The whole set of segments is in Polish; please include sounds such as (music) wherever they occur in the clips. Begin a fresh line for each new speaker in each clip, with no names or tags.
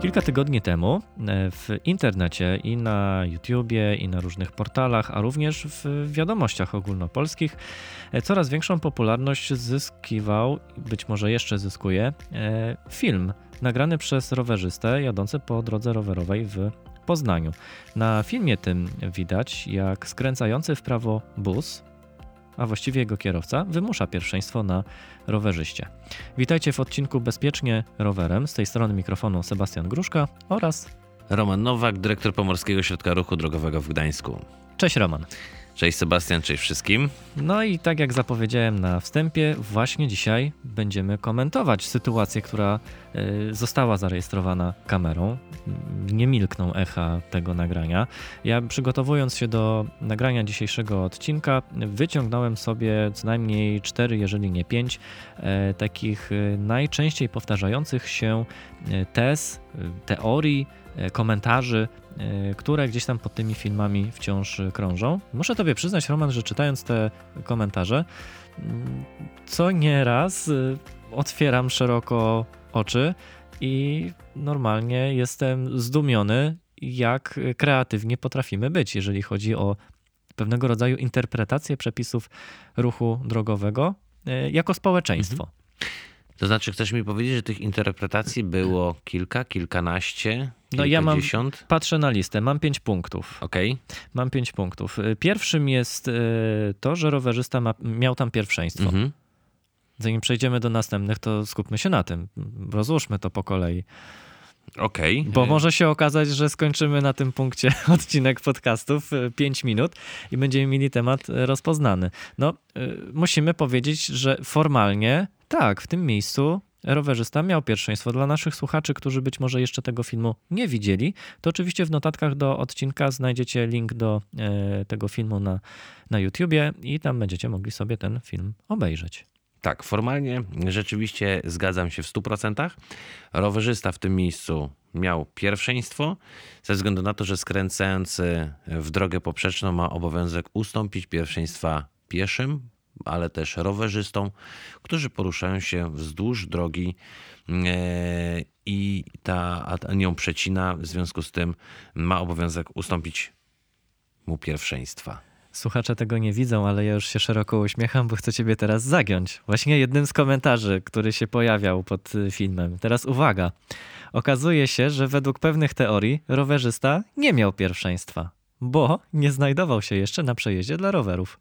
Kilka tygodni temu e, w internecie i na YouTubie, i na różnych portalach, a również w wiadomościach ogólnopolskich e, coraz większą popularność zyskiwał, być może jeszcze zyskuje, e, film nagrany przez rowerzystę jadący po drodze rowerowej w Poznaniu. Na filmie tym widać, jak skręcający w prawo bus a właściwie jego kierowca, wymusza pierwszeństwo na rowerzyście. Witajcie w odcinku Bezpiecznie rowerem. Z tej strony mikrofonu Sebastian Gruszka oraz
Roman Nowak, dyrektor Pomorskiego Ośrodka Ruchu Drogowego w Gdańsku.
Cześć Roman.
Cześć Sebastian, cześć wszystkim.
No i tak jak zapowiedziałem na wstępie, właśnie dzisiaj będziemy komentować sytuację, która y, została zarejestrowana kamerą. Nie milkną echa tego nagrania. Ja przygotowując się do nagrania dzisiejszego odcinka, wyciągnąłem sobie co najmniej cztery, jeżeli nie pięć, e, takich e, najczęściej powtarzających się e, tez, teorii, komentarzy E, które gdzieś tam pod tymi filmami wciąż krążą. Muszę Tobie przyznać, Roman, że czytając te komentarze, mm, co nieraz y, otwieram szeroko oczy i normalnie jestem zdumiony, jak kreatywnie potrafimy być, jeżeli chodzi o pewnego rodzaju interpretację przepisów ruchu drogowego e, jako społeczeństwo. Mhm.
To znaczy, chcesz mi powiedzieć, że tych interpretacji było kilka, kilkanaście,
no ja mam, patrzę na listę, mam pięć punktów.
Okej. Okay.
Mam pięć punktów. Y, pierwszym jest y, to, że rowerzysta ma, miał tam pierwszeństwo. Mhm. Zanim przejdziemy do następnych, to skupmy się na tym. Rozłóżmy to po kolei.
Okej. Okay.
Bo może się okazać, że skończymy na tym punkcie (laughs) odcinek podcastów 5 y, minut i będziemy mieli temat rozpoznany. No, musimy powiedzieć, że formalnie tak, w tym miejscu rowerzysta miał pierwszeństwo. Dla naszych słuchaczy, którzy być może jeszcze tego filmu nie widzieli, to oczywiście w notatkach do odcinka znajdziecie link do e, tego filmu na, na YouTubie i tam będziecie mogli sobie ten film obejrzeć.
Tak, formalnie rzeczywiście zgadzam się w 100%. Rowerzysta w tym miejscu miał pierwszeństwo, ze względu na to, że skręcający w drogę poprzeczną ma obowiązek ustąpić pierwszeństwa pieszym, ale też rowerzystom, którzy poruszają się wzdłuż drogi e, i ta nią przecina, w związku z tym ma obowiązek ustąpić mu pierwszeństwa.
Słuchacze tego nie widzą, ale ja już się szeroko uśmiecham, bo chcę ciebie teraz zagiąć. Właśnie jednym z komentarzy, który się pojawiał pod y, filmem. Teraz uwaga. Okazuje się, że według pewnych teorii rowerzysta nie miał pierwszeństwa, bo nie znajdował się jeszcze na przejeździe dla rowerów.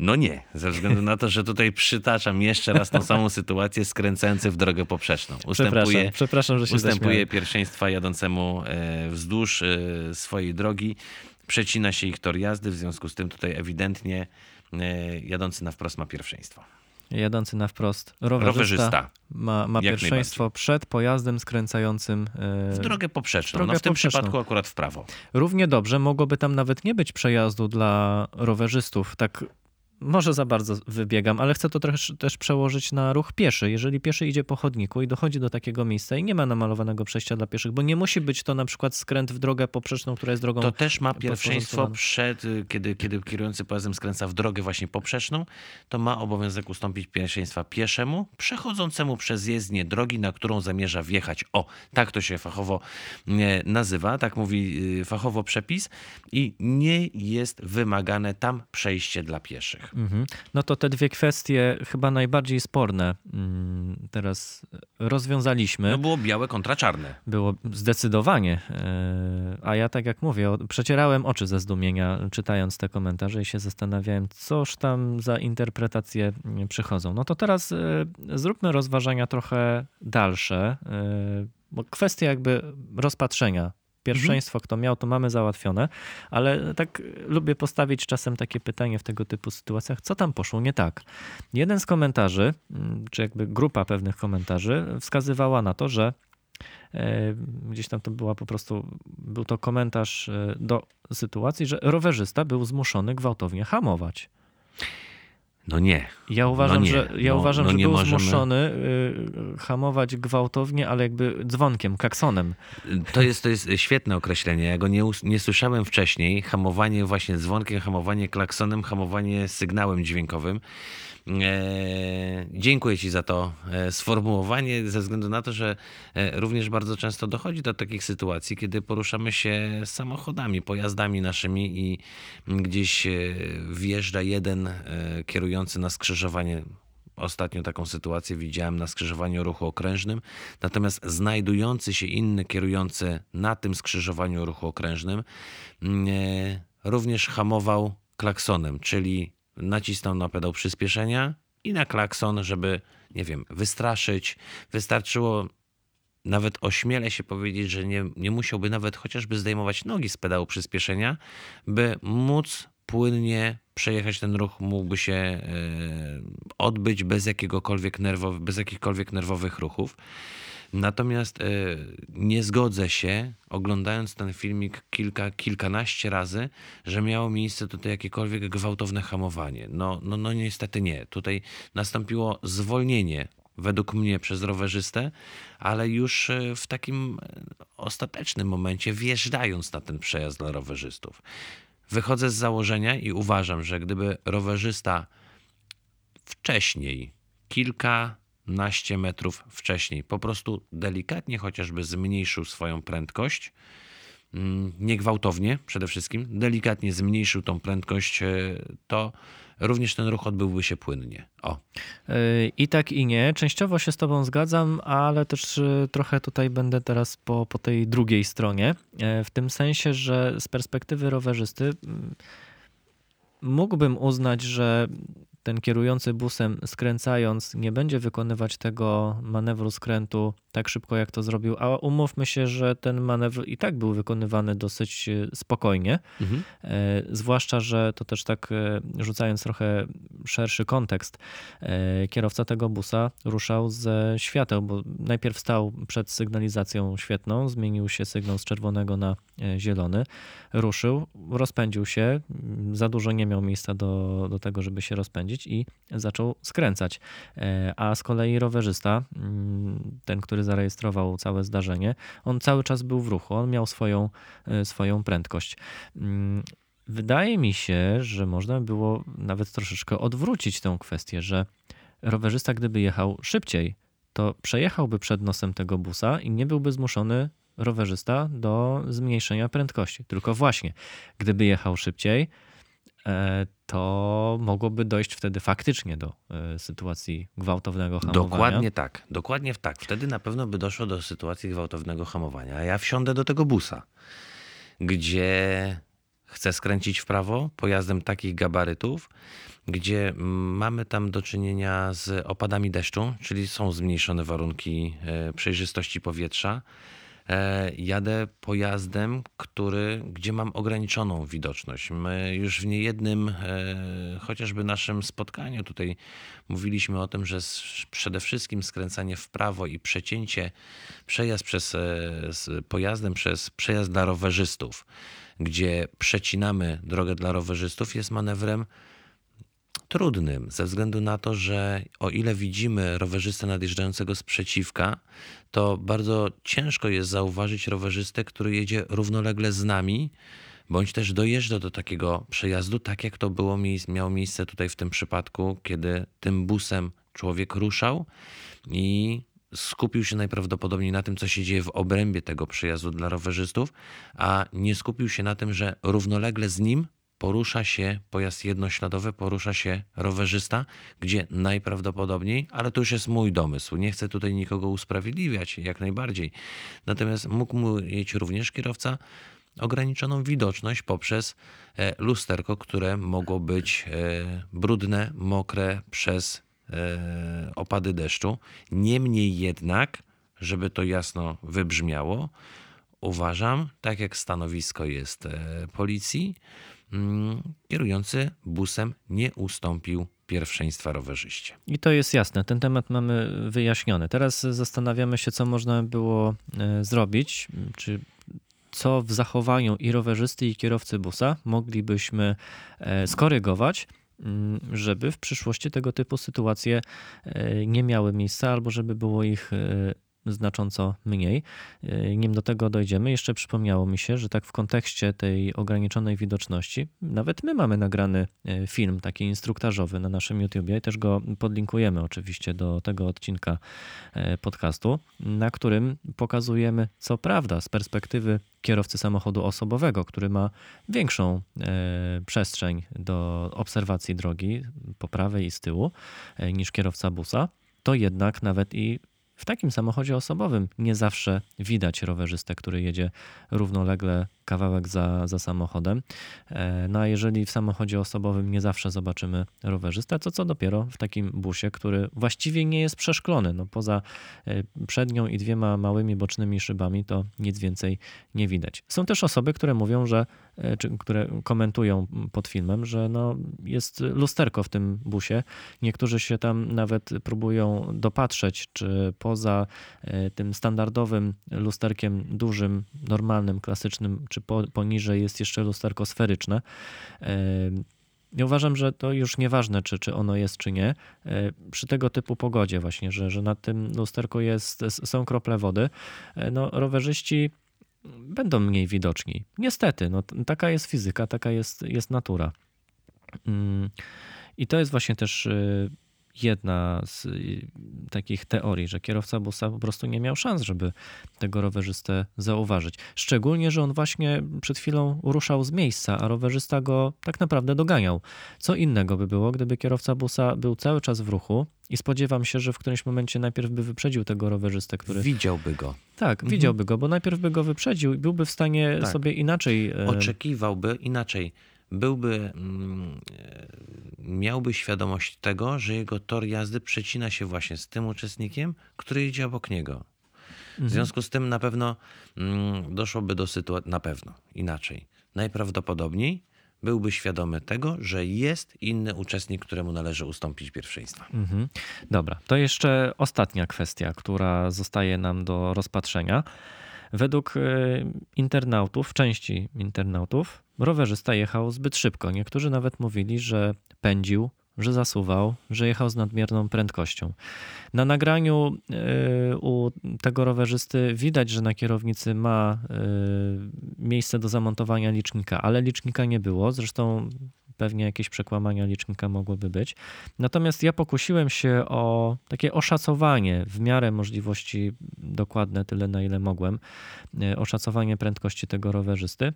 No nie, ze względu na to, że tutaj przytaczam jeszcze raz tą samą sytuację skręcający w drogę poprzeczną.
Ustępuje, przepraszam, przepraszam że się
Ustępuje pierwszeństwa jadącemu e, wzdłuż e, swojej drogi, przecina się ich tor jazdy, w związku z tym tutaj ewidentnie e, jadący na wprost ma pierwszeństwo.
Jadący na wprost rowerzysta, rowerzysta. ma, ma pierwszeństwo przed pojazdem skręcającym
w drogę poprzeczną. Drogę no w tym poprzeczną. przypadku akurat w prawo.
Równie dobrze mogłoby tam nawet nie być przejazdu dla rowerzystów. Tak może za bardzo wybiegam, ale chcę to też, też przełożyć na ruch pieszy. Jeżeli pieszy idzie po chodniku i dochodzi do takiego miejsca i nie ma namalowanego przejścia dla pieszych, bo nie musi być to na przykład skręt w drogę poprzeczną, która jest drogą.
To też ma pierwszeństwo przed, kiedy, kiedy kierujący pojazdem skręca w drogę właśnie poprzeczną, to ma obowiązek ustąpić pierwszeństwa pieszemu, przechodzącemu przez jezdnię drogi, na którą zamierza wjechać. O, tak to się fachowo nazywa, tak mówi y, fachowo przepis i nie jest wymagane tam przejście dla pieszych. Mhm.
No to te dwie kwestie chyba najbardziej sporne mm, teraz rozwiązaliśmy.
No było białe kontra czarne.
Było zdecydowanie. E, a ja tak jak mówię, przecierałem oczy ze zdumienia czytając te komentarze i się zastanawiałem, coż tam za interpretacje mm, przychodzą. No to teraz e, zróbmy rozważania trochę dalsze, e, bo kwestia jakby rozpatrzenia Pierwszeństwo, mhm. kto miał, to mamy załatwione, ale tak lubię postawić czasem takie pytanie w tego typu sytuacjach, co tam poszło nie tak. Jeden z komentarzy, mm, czy jakby grupa pewnych komentarzy, wskazywała na to, że e, gdzieś tam to była po prostu, był to komentarz e, do sytuacji, że rowerzysta był zmuszony gwałtownie hamować.
No nie.
Ja uważam, no nie. że, ja no, uważam, no że był możemy... zmuszony y, hamować gwałtownie, ale jakby dzwonkiem, klaksonem.
To jest, to jest świetne określenie. Ja go nie, nie słyszałem wcześniej. Hamowanie właśnie dzwonkiem, hamowanie klaksonem, hamowanie sygnałem dźwiękowym. E, dziękuję Ci za to e, sformułowanie, ze względu na to, że e, również bardzo często dochodzi do takich sytuacji, kiedy poruszamy się samochodami, pojazdami naszymi i gdzieś wjeżdża jeden kierujący na skrzyżowanie. Ostatnio taką sytuację widziałem na skrzyżowaniu ruchu okrężnym, natomiast znajdujący się inny kierujący na tym skrzyżowaniu ruchu okrężnym również hamował klaksonem, czyli nacisnął na pedał przyspieszenia i na klakson, żeby, nie wiem, wystraszyć. Wystarczyło nawet ośmielę się powiedzieć, że nie, nie musiałby nawet chociażby zdejmować nogi z pedału przyspieszenia, by móc płynnie przejechać ten ruch, mógłby się e, odbyć bez jakiegokolwiek nerwowych, bez jakichkolwiek nerwowych ruchów. Natomiast e, nie zgodzę się, oglądając ten filmik kilka, kilkanaście razy, że miało miejsce tutaj jakiekolwiek gwałtowne hamowanie. No, no, no niestety nie. Tutaj nastąpiło zwolnienie według mnie przez rowerzystę, ale już e, w takim e, ostatecznym momencie wjeżdżając na ten przejazd dla rowerzystów. Wychodzę z założenia i uważam, że gdyby rowerzysta wcześniej, kilka naście metrów wcześniej. Po prostu delikatnie chociażby zmniejszył swoją prędkość, mm, niegwałtownie przede wszystkim, delikatnie zmniejszył tą prędkość, e, to również ten ruch odbyłby się płynnie. O.
E, I tak i nie. Częściowo się z Tobą zgadzam, ale też e, trochę tutaj będę teraz po, po tej drugiej stronie. W tym sensie, że z perspektywy rowerzysty mógłbym uznać, że ten kierujący busem skręcając nie będzie wykonywać tego manewru skrętu tak szybko, jak to zrobił, a umówmy się, że ten manewr i tak był wykonywany dosyć e, spokojnie. Mhm. E, zwłaszcza, że to też tak e, rzucając trochę szerszy kontekst, kierowca tego busa ruszał ze świateł, bo najpierw stał przed sygnalizacją świetną, zmienił się sygnał z czerwonego na zielony, ruszył, rozpędził się, za dużo nie miał miejsca do, do tego, żeby się rozpędzić i zaczął skręcać. A z kolei rowerzysta, mm, ten, który zarejestrował całe zdarzenie, on cały czas był w ruchu, on miał swoją, e, swoją prędkość. Mm, wydaje mi się, że można było nawet troszeczkę odwrócić tę kwestię, że rowerzysta, gdyby jechał szybciej, to przejechałby przed nosem tego busa i nie byłby zmuszony rowerzysta do zmniejszenia prędkości. Tylko właśnie, gdyby jechał szybciej, E, to mogłoby dojść wtedy faktycznie do e, sytuacji gwałtownego hamowania.
Dokładnie tak, dokładnie tak. Wtedy na pewno by doszło do sytuacji gwałtownego hamowania. A ja wsiądę do tego busa, gdzie chcę skręcić w prawo pojazdem takich gabarytów, gdzie mamy tam do czynienia z opadami deszczu, czyli są zmniejszone warunki e, przejrzystości powietrza E, jadę pojazdem, który, gdzie mam ograniczoną widoczność. My już w niejednym, e, chociażby naszym spotkaniu tutaj mówiliśmy o tym, że przede wszystkim skręcanie w prawo i przecięcie, przejazd przez, e, pojazdem przez przejazd dla rowerzystów, gdzie przecinamy drogę dla rowerzystów, jest manewrem trudnym, ze względu na to, że o ile widzimy rowerzystę nadjeżdżającego z przeciwka, to bardzo ciężko jest zauważyć rowerzystę, który jedzie równolegle z nami, bądź też dojeżdża do takiego przejazdu, tak jak to było, miało miejsce tutaj w tym przypadku, kiedy tym busem człowiek ruszał i skupił się najprawdopodobniej na tym, co się dzieje w obrębie tego przejazdu dla rowerzystów, a nie skupił się na tym, że równolegle z nim porusza się pojazd jednośladowy, porusza się rowerzysta, gdzie najprawdopodobniej, ale to już jest mój domysł, nie chcę tutaj nikogo usprawiedliwiać, jak najbardziej. Natomiast mógł mieć również kierowca ograniczoną widoczność poprzez e, lusterko, które mogło być e, brudne, mokre przez e, opady deszczu. Niemniej jednak, żeby to jasno wybrzmiało, uważam, tak jak stanowisko jest policji, kierujący busem nie ustąpił pierwszeństwa rowerzyście.
I to jest jasne, ten temat mamy wyjaśniony. Teraz zastanawiamy się, co można było e, zrobić, czy co w zachowaniu i rowerzysty, i kierowcy busa moglibyśmy e, skorygować, mm, żeby w przyszłości tego typu sytuacje e, nie miały miejsca, albo żeby było ich znacząco mniej. E, nim do tego dojdziemy, jeszcze przypomniało mi się, że tak w kontekście tej ograniczonej widoczności, nawet my mamy nagrany e, film taki instruktażowy na naszym YouTubie i też go podlinkujemy oczywiście do tego odcinka podcastu, na którym pokazujemy, co prawda, z perspektywy kierowcy samochodu osobowego, który ma większą przestrzeń do obserwacji drogi po prawej i z tyłu niż kierowca busa, to jednak nawet i w takim samochodzie osobowym nie zawsze widać rowerzystę, który jedzie równolegle kawałek za, za samochodem. E, no a jeżeli w samochodzie osobowym nie zawsze zobaczymy rowerzystę, to co dopiero w takim busie, który właściwie nie jest przeszklony. No poza e, przednią i dwiema małymi bocznymi szybami, to nic więcej nie widać. Są też osoby, które mówią, że e, czy które komentują pod filmem, że no jest lusterko w tym busie. Niektórzy się tam nawet próbują dopatrzeć, czy poza tym standardowym lusterkiem dużym, normalnym, klasycznym, czy po, poniżej jest jeszcze lusterko sferyczne. Ja uważam, że to już nieważne, czy, czy ono jest, czy nie. Przy tego typu pogodzie właśnie, że, że na tym lusterku jest, są krople wody, no rowerzyści będą mniej widoczni. Niestety, no, taka jest fizyka, taka jest, jest natura. Mm, I to jest właśnie też y, jedna z y, takich teorii, że kierowca busa po prostu nie miał szans, żeby tego rowerzystę zauważyć. Szczególnie, że on właśnie przed chwilą ruszał z miejsca, a rowerzysta go tak naprawdę doganiał. Co innego by było, gdyby kierowca busa był cały czas w ruchu i spodziewam się, że w którymś momencie najpierw by wyprzedził tego rowerzystę, który.
Widziałby go.
Tak, mhm. widziałby go, bo najpierw by go wyprzedził i byłby w stanie tak. sobie inaczej.
E, Oczekiwałby inaczej byłby, mm, e, miałby świadomość tego, że jego tor jazdy przecina się właśnie z tym uczestnikiem, który idzie obok niego. W mhm. związku z tym na pewno mm, doszłoby do sytuacji, na pewno inaczej. Najprawdopodobniej byłby świadomy tego, że jest inny uczestnik, któremu należy ustąpić pierwszeństwa. Mhm.
Dobra, to jeszcze ostatnia kwestia, która zostaje nam do rozpatrzenia. Według e, internautów, części internautów, rowerzysta jechał zbyt szybko. Niektórzy nawet mówili, że pędził, że zasuwał, że jechał z nadmierną prędkością. Na nagraniu e, u tego rowerzysty widać, że na kierownicy ma e, miejsce do zamontowania licznika, ale licznika nie było. Zresztą pewnie jakieś przekłamania licznika mogłyby być. Natomiast ja pokusiłem się o takie oszacowanie w miarę możliwości dokładne, tyle na ile mogłem, e, oszacowanie prędkości tego rowerzysty.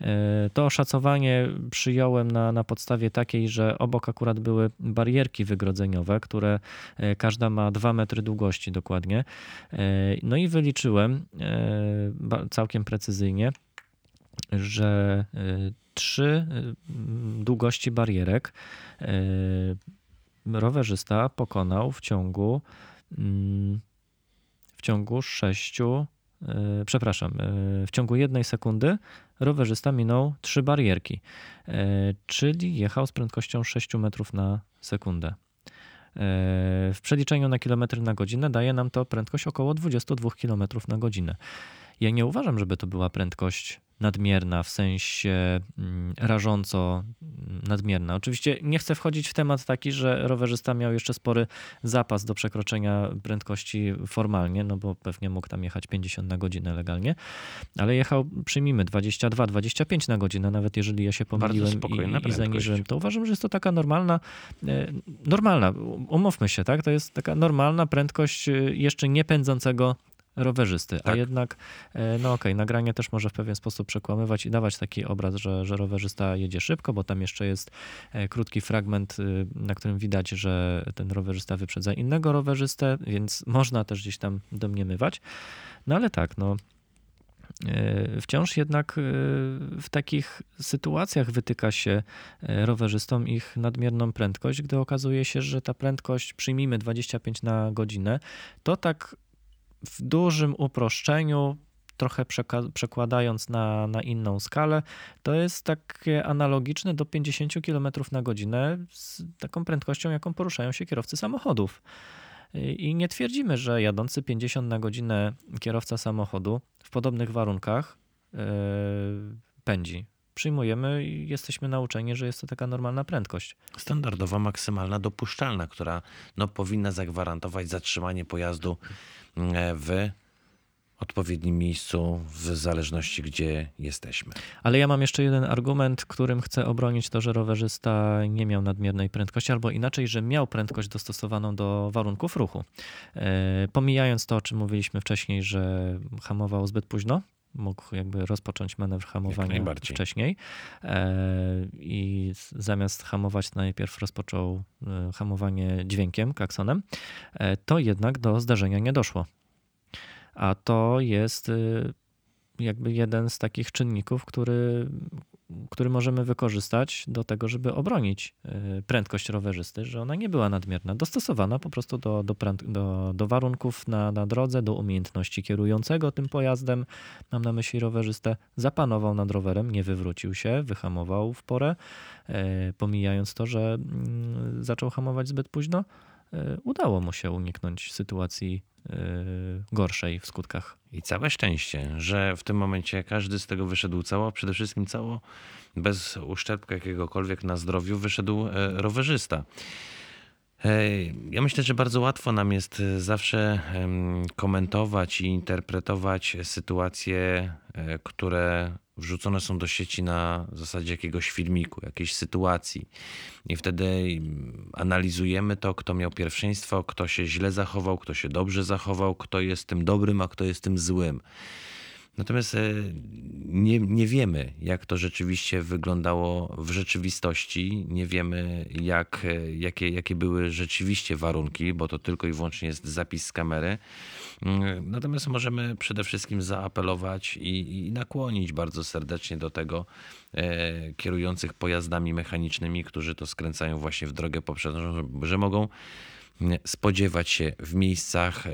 E, to oszacowanie przyjąłem na, na podstawie takiej, że obok akurat były barierki wygrodzeniowe, które e, każda ma 2 metry długości dokładnie. No i wyliczyłem całkiem precyzyjnie, że trzy y, długości barierek y, rowerzysta pokonał w ciągu mm, w ciągu sześciu y, przepraszam, w ciągu jednej sekundy rowerzysta minął trzy barierki, czyli jechał z prędkością 6 metrów na sekundę. W przeliczeniu na kilometry na godzinę daje nam to prędkość około 22 km na godzinę. Ja nie uważam, żeby to była prędkość nadmierna, w sensie mm, rażąco nadmierna. Oczywiście nie chcę wchodzić w temat taki, że rowerzysta miał jeszcze spory zapas do przekroczenia prędkości formalnie, no bo pewnie mógł tam jechać 50 na godzinę legalnie, ale jechał, przyjmijmy, 22-25 na godzinę, nawet jeżeli ja się pomyliłem i, i zaniżyłem, to uważam, że jest to taka normalna, e, normalna, umówmy się, tak, to jest taka normalna prędkość e, jeszcze nie pędzącego rowerzysty, tak. a jednak, e, no okej, okay, nagranie też może w pewien sposób przekłamywać i dawać taki obraz, że, że rowerzysta jedzie szybko, bo tam jeszcze jest e, krótki fragment, y, na którym widać, że ten rowerzysta wyprzedza innego rowerzystę, więc można też gdzieś tam domniemywać. No ale tak, no e, Wciąż jednak w takich sytuacjach wytyka się rowerzystom ich nadmierną prędkość, gdy okazuje się, że ta prędkość, przyjmijmy 25 na godzinę, to tak w dużym uproszczeniu, trochę przekładając na, na inną skalę, to jest takie analogiczne do 50 km na godzinę z taką prędkością, jaką poruszają się kierowcy samochodów. I nie twierdzimy, że jadący 50 na godzinę kierowca samochodu w podobnych warunkach yy, pędzi. Przyjmujemy i jesteśmy nauczeni, że jest to taka normalna prędkość.
Standardowa, maksymalna, dopuszczalna, która no, powinna zagwarantować zatrzymanie pojazdu w odpowiednim miejscu, w zależności gdzie jesteśmy.
Ale ja mam jeszcze jeden argument, którym chcę obronić to, że rowerzysta nie miał nadmiernej prędkości, albo inaczej, że miał prędkość dostosowaną do warunków ruchu. E, pomijając to, o czym mówiliśmy wcześniej, że hamował zbyt późno, mógł jakby rozpocząć manewr hamowania wcześniej. E, i zamiast hamować najpierw rozpoczął e, hamowanie dźwiękiem, klaksonem, to jednak do zdarzenia nie doszło. A to jest jakby jeden z takich czynników, który, który możemy wykorzystać do tego, żeby obronić y, prędkość rowerzysty, że ona nie była nadmierna, dostosowana po prostu do, do, do, do warunków na, na drodze, do umiejętności kierującego tym pojazdem. Mam na myśli rowerzystę, zapanował nad rowerem, nie wywrócił się, wyhamował w porę, e, pomijając to, że mm, zaczął hamować zbyt późno. E, udało mu się uniknąć sytuacji e, gorszej w skutkach.
I całe szczęście, że w tym momencie każdy z tego wyszedł cało, przede wszystkim cało, bez uszczerbku jakiegokolwiek na zdrowiu, wyszedł e, rowerzysta. Ja myślę, że bardzo łatwo nam jest zawsze komentować i interpretować sytuacje, które wrzucone są do sieci na zasadzie jakiegoś filmiku, jakiejś sytuacji. I wtedy analizujemy to, kto miał pierwszeństwo, kto się źle zachował, kto się dobrze zachował, kto jest tym dobrym, a kto jest tym złym. Natomiast e, nie, nie wiemy, jak to rzeczywiście wyglądało w rzeczywistości. Nie wiemy, jak, e, jakie, jakie były rzeczywiście warunki, bo to tylko i wyłącznie jest zapis z kamery. Mm, natomiast możemy przede wszystkim zaapelować i, i nakłonić bardzo serdecznie do tego e, kierujących pojazdami mechanicznymi, którzy to skręcają właśnie w drogę poprzednią, że mogą spodziewać się w miejscach e,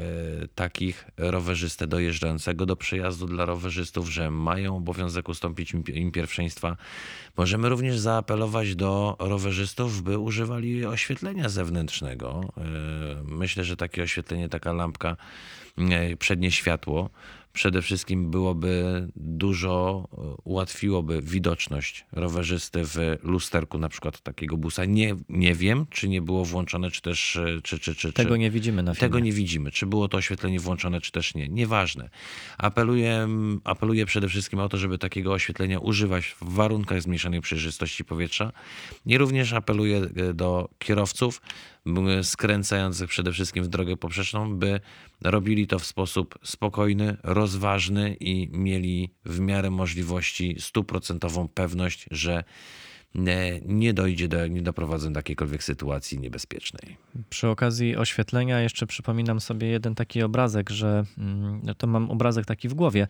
takich rowerzystę dojeżdżającego do przejazdu dla rowerzystów, że mają obowiązek ustąpić im pierwszeństwa. Możemy również zaapelować do rowerzystów, by używali oświetlenia zewnętrznego. E, myślę, że takie oświetlenie, taka lampka, e, przednie światło przede wszystkim byłoby dużo, e, ułatwiłoby widoczność rowerzysty w lusterku na przykład takiego busa. Nie, nie wiem, czy nie było włączone, czy też... E, czy, czy, czy,
tego nie widzimy na filmie.
Tego nie widzimy. Czy było to oświetlenie włączone, czy też nie. Nieważne. Apeluję, apeluję przede wszystkim o to, żeby takiego oświetlenia używać w warunkach zmniejszonej przejrzystości powietrza. I również apeluję e, do kierowców, skręcających przede wszystkim w drogę poprzeczną, by robili to w sposób spokojny, rozważny i mieli w miarę możliwości stuprocentową pewność, że nie dojdzie do, nie doprowadzą do jakiejkolwiek sytuacji niebezpiecznej.
Przy okazji oświetlenia jeszcze przypominam sobie jeden taki obrazek, że mm, to mam obrazek taki w głowie.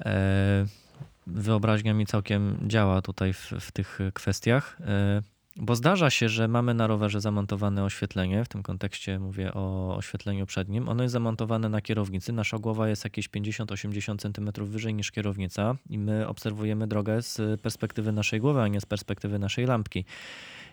E, wyobraźnia mi całkiem działa tutaj w, w tych kwestiach. Bo zdarza się, że mamy na rowerze zamontowane oświetlenie, w tym kontekście mówię o oświetleniu przednim. Ono jest zamontowane na kierownicy. Nasza głowa jest jakieś 50-80 cm wyżej niż kierownica i my obserwujemy drogę z perspektywy naszej głowy, a nie z perspektywy naszej lampki.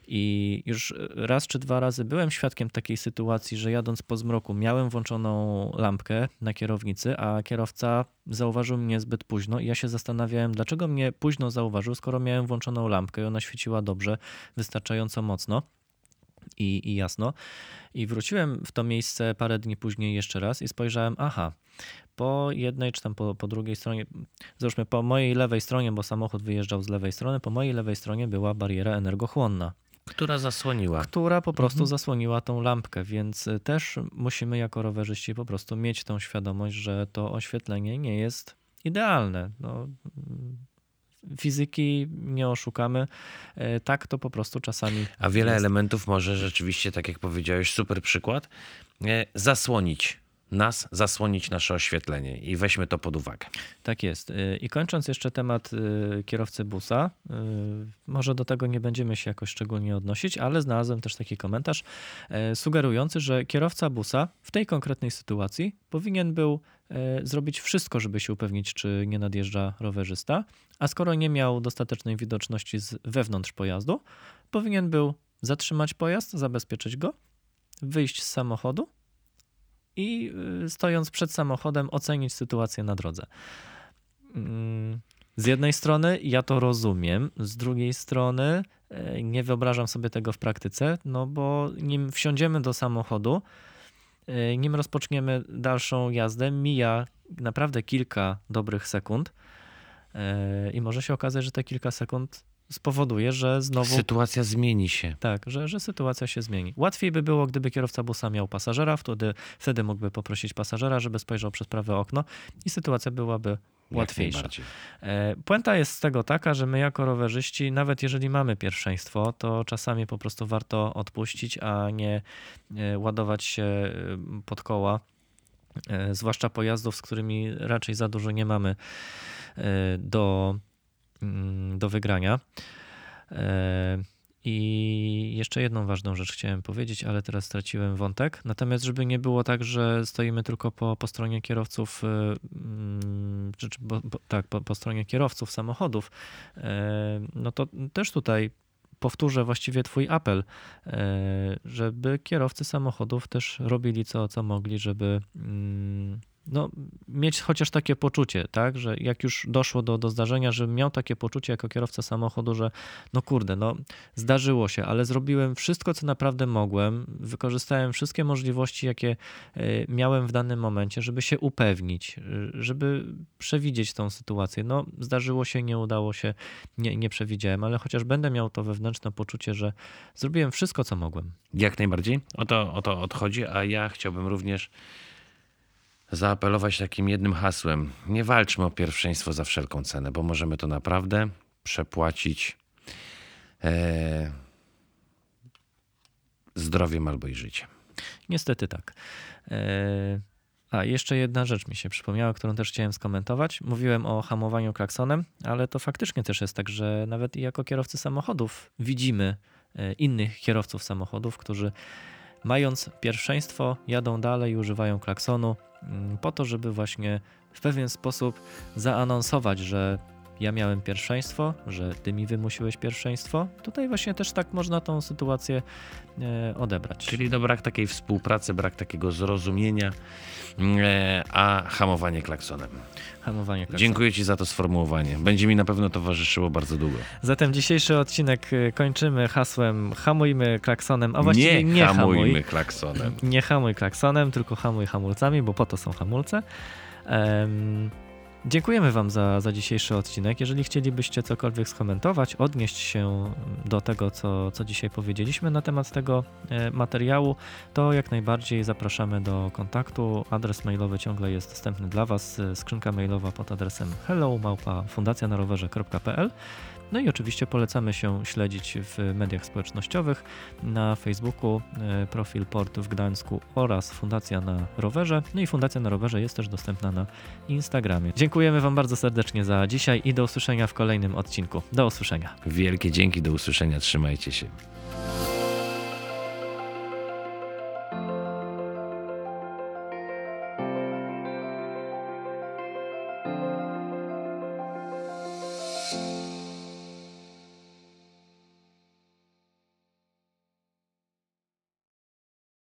I już raz czy dwa razy byłem świadkiem takiej sytuacji, że jadąc po zmroku miałem włączoną lampkę na kierownicy, a kierowca zauważył mnie zbyt późno i ja się zastanawiałem, dlaczego mnie późno zauważył, skoro miałem włączoną lampkę i ona świeciła dobrze, wystarczająco mocno i, i jasno. I wróciłem w to miejsce parę dni później jeszcze raz i spojrzałem, aha, po jednej czy tam po, po drugiej stronie, załóżmy po mojej lewej stronie, bo samochód wyjeżdżał z lewej strony, po mojej lewej stronie była bariera energochłonna.
Która zasłoniła.
Która po prostu mhm. zasłoniła tą lampkę, więc y, też musimy jako rowerzyści po prostu mieć tą świadomość, że to oświetlenie nie jest idealne. No, fizyki nie oszukamy. Y, tak to po prostu czasami.
A wiele jest. elementów może rzeczywiście, tak jak powiedziałeś, super przykład, y, zasłonić nas zasłonić nasze oświetlenie i weźmy to pod uwagę.
Tak jest. Y, I kończąc jeszcze temat y, kierowcy busa, y, może do tego nie będziemy się jakoś szczególnie odnosić, ale znalazłem też taki komentarz sugerujący, że kierowca busa w tej konkretnej sytuacji powinien był zrobić wszystko, żeby się upewnić, czy nie nadjeżdża rowerzysta, a skoro nie miał dostatecznej widoczności z wewnątrz pojazdu, powinien był zatrzymać pojazd, zabezpieczyć go, wyjść z samochodu i y, stojąc przed samochodem ocenić sytuację na drodze. Mm, z jednej strony ja to rozumiem, z drugiej strony e, nie wyobrażam sobie tego w praktyce, no bo nim wsiądziemy do samochodu, e, nim rozpoczniemy dalszą jazdę, mija naprawdę kilka dobrych sekund i może się okazać, że te kilka sekund spowoduje, że znowu.
Sytuacja zmieni się.
Tak, że, że sytuacja się zmieni. Łatwiej by było, gdyby kierowca busa miał pasażera, wtedy, wtedy mógłby poprosić pasażera, żeby spojrzał przez prawe okno i sytuacja byłaby łatwiejsza. E, Puenta jest z tego taka, że my jako rowerzyści, nawet jeżeli mamy pierwszeństwo, to czasami po prostu warto odpuścić, a nie e, ładować się e, pod koła, zwłaszcza pojazdów, z którymi raczej za dużo nie mamy do, do wygrania. E, I jeszcze jedną ważną rzecz chciałem powiedzieć, ale teraz straciłem wątek. Natomiast, żeby nie było tak, że stoimy tylko po, po stronie kierowców, e, mm, czy, czy, bo, bo, tak, po, po stronie kierowców samochodów, e, no to też tutaj powtórzę właściwie Twój apel, żeby kierowcy samochodów też robili co, co mogli, żeby mm, no, mieć chociaż takie poczucie, tak, że jak już doszło do, do zdarzenia, żebym miał takie poczucie jako kierowca samochodu, że no kurde, no zdarzyło się, ale zrobiłem wszystko, co naprawdę mogłem, wykorzystałem wszystkie możliwości, jakie e, miałem w danym momencie, żeby się upewnić, e, żeby przewidzieć tą sytuację. No zdarzyło się, nie udało się, nie, nie przewidziałem, ale chociaż będę miał to wewnętrzne poczucie, że zrobiłem wszystko, co mogłem.
Jak najbardziej. O to, o to odchodzi, a ja chciałbym również zaapelować takim jednym hasłem. Nie walczmy o pierwszeństwo za wszelką cenę, bo możemy to naprawdę przepłacić e, zdrowiem albo i życiem.
Niestety tak. E, A, jeszcze jedna rzecz mi się przypomniała, którą też chciałem skomentować. Mówiłem o hamowaniu klaksonem, ale to faktycznie też jest tak, że nawet i jako kierowcy samochodów widzimy e, innych kierowców samochodów, którzy mając pierwszeństwo, jadą dalej używają klaksonu mm, po to, żeby właśnie w pewien sposób zaanonsować, że ja miałem pierwszeństwo, że ty mi wymusiłeś pierwszeństwo. Tutaj właśnie też tak można tą sytuację e, odebrać.
Czyli brak takiej współpracy, brak takiego zrozumienia, e, a hamowanie klaksonem.
hamowanie klaksonu.
Dziękuję Ci za to sformułowanie. Będzie mi na pewno towarzyszyło bardzo długo.
Zatem dzisiejszy odcinek y, kończymy hasłem hamujmy klaksonem, a właściwie nie,
hamujmy
hamuj.
klaksonem.
Nie hamuj klaksonem, tylko hamuj hamulcami, bo po to są hamulce. Em, dziękujemy Wam za, za dzisiejszy odcinek. Jeżeli chcielibyście cokolwiek skomentować, odnieść się do tego, co, co dzisiaj powiedzieliśmy na temat tego e, materiału, to jak najbardziej zapraszamy do kontaktu. Adres mailowy ciągle jest dostępny dla Was. e, Skrzynka mailowa pod adresem hello małpa fundacjanarowerze.pl no i oczywiście polecamy się śledzić w mediach społecznościowych, na Facebooku e, profil Port w Gdańsku oraz Fundacja na Rowerze. No i Fundacja na Rowerze jest też dostępna na Instagramie. Dziękujemy Wam bardzo serdecznie za dzisiaj i do usłyszenia w kolejnym odcinku. Do usłyszenia.
Wielkie dzięki, do usłyszenia, trzymajcie się.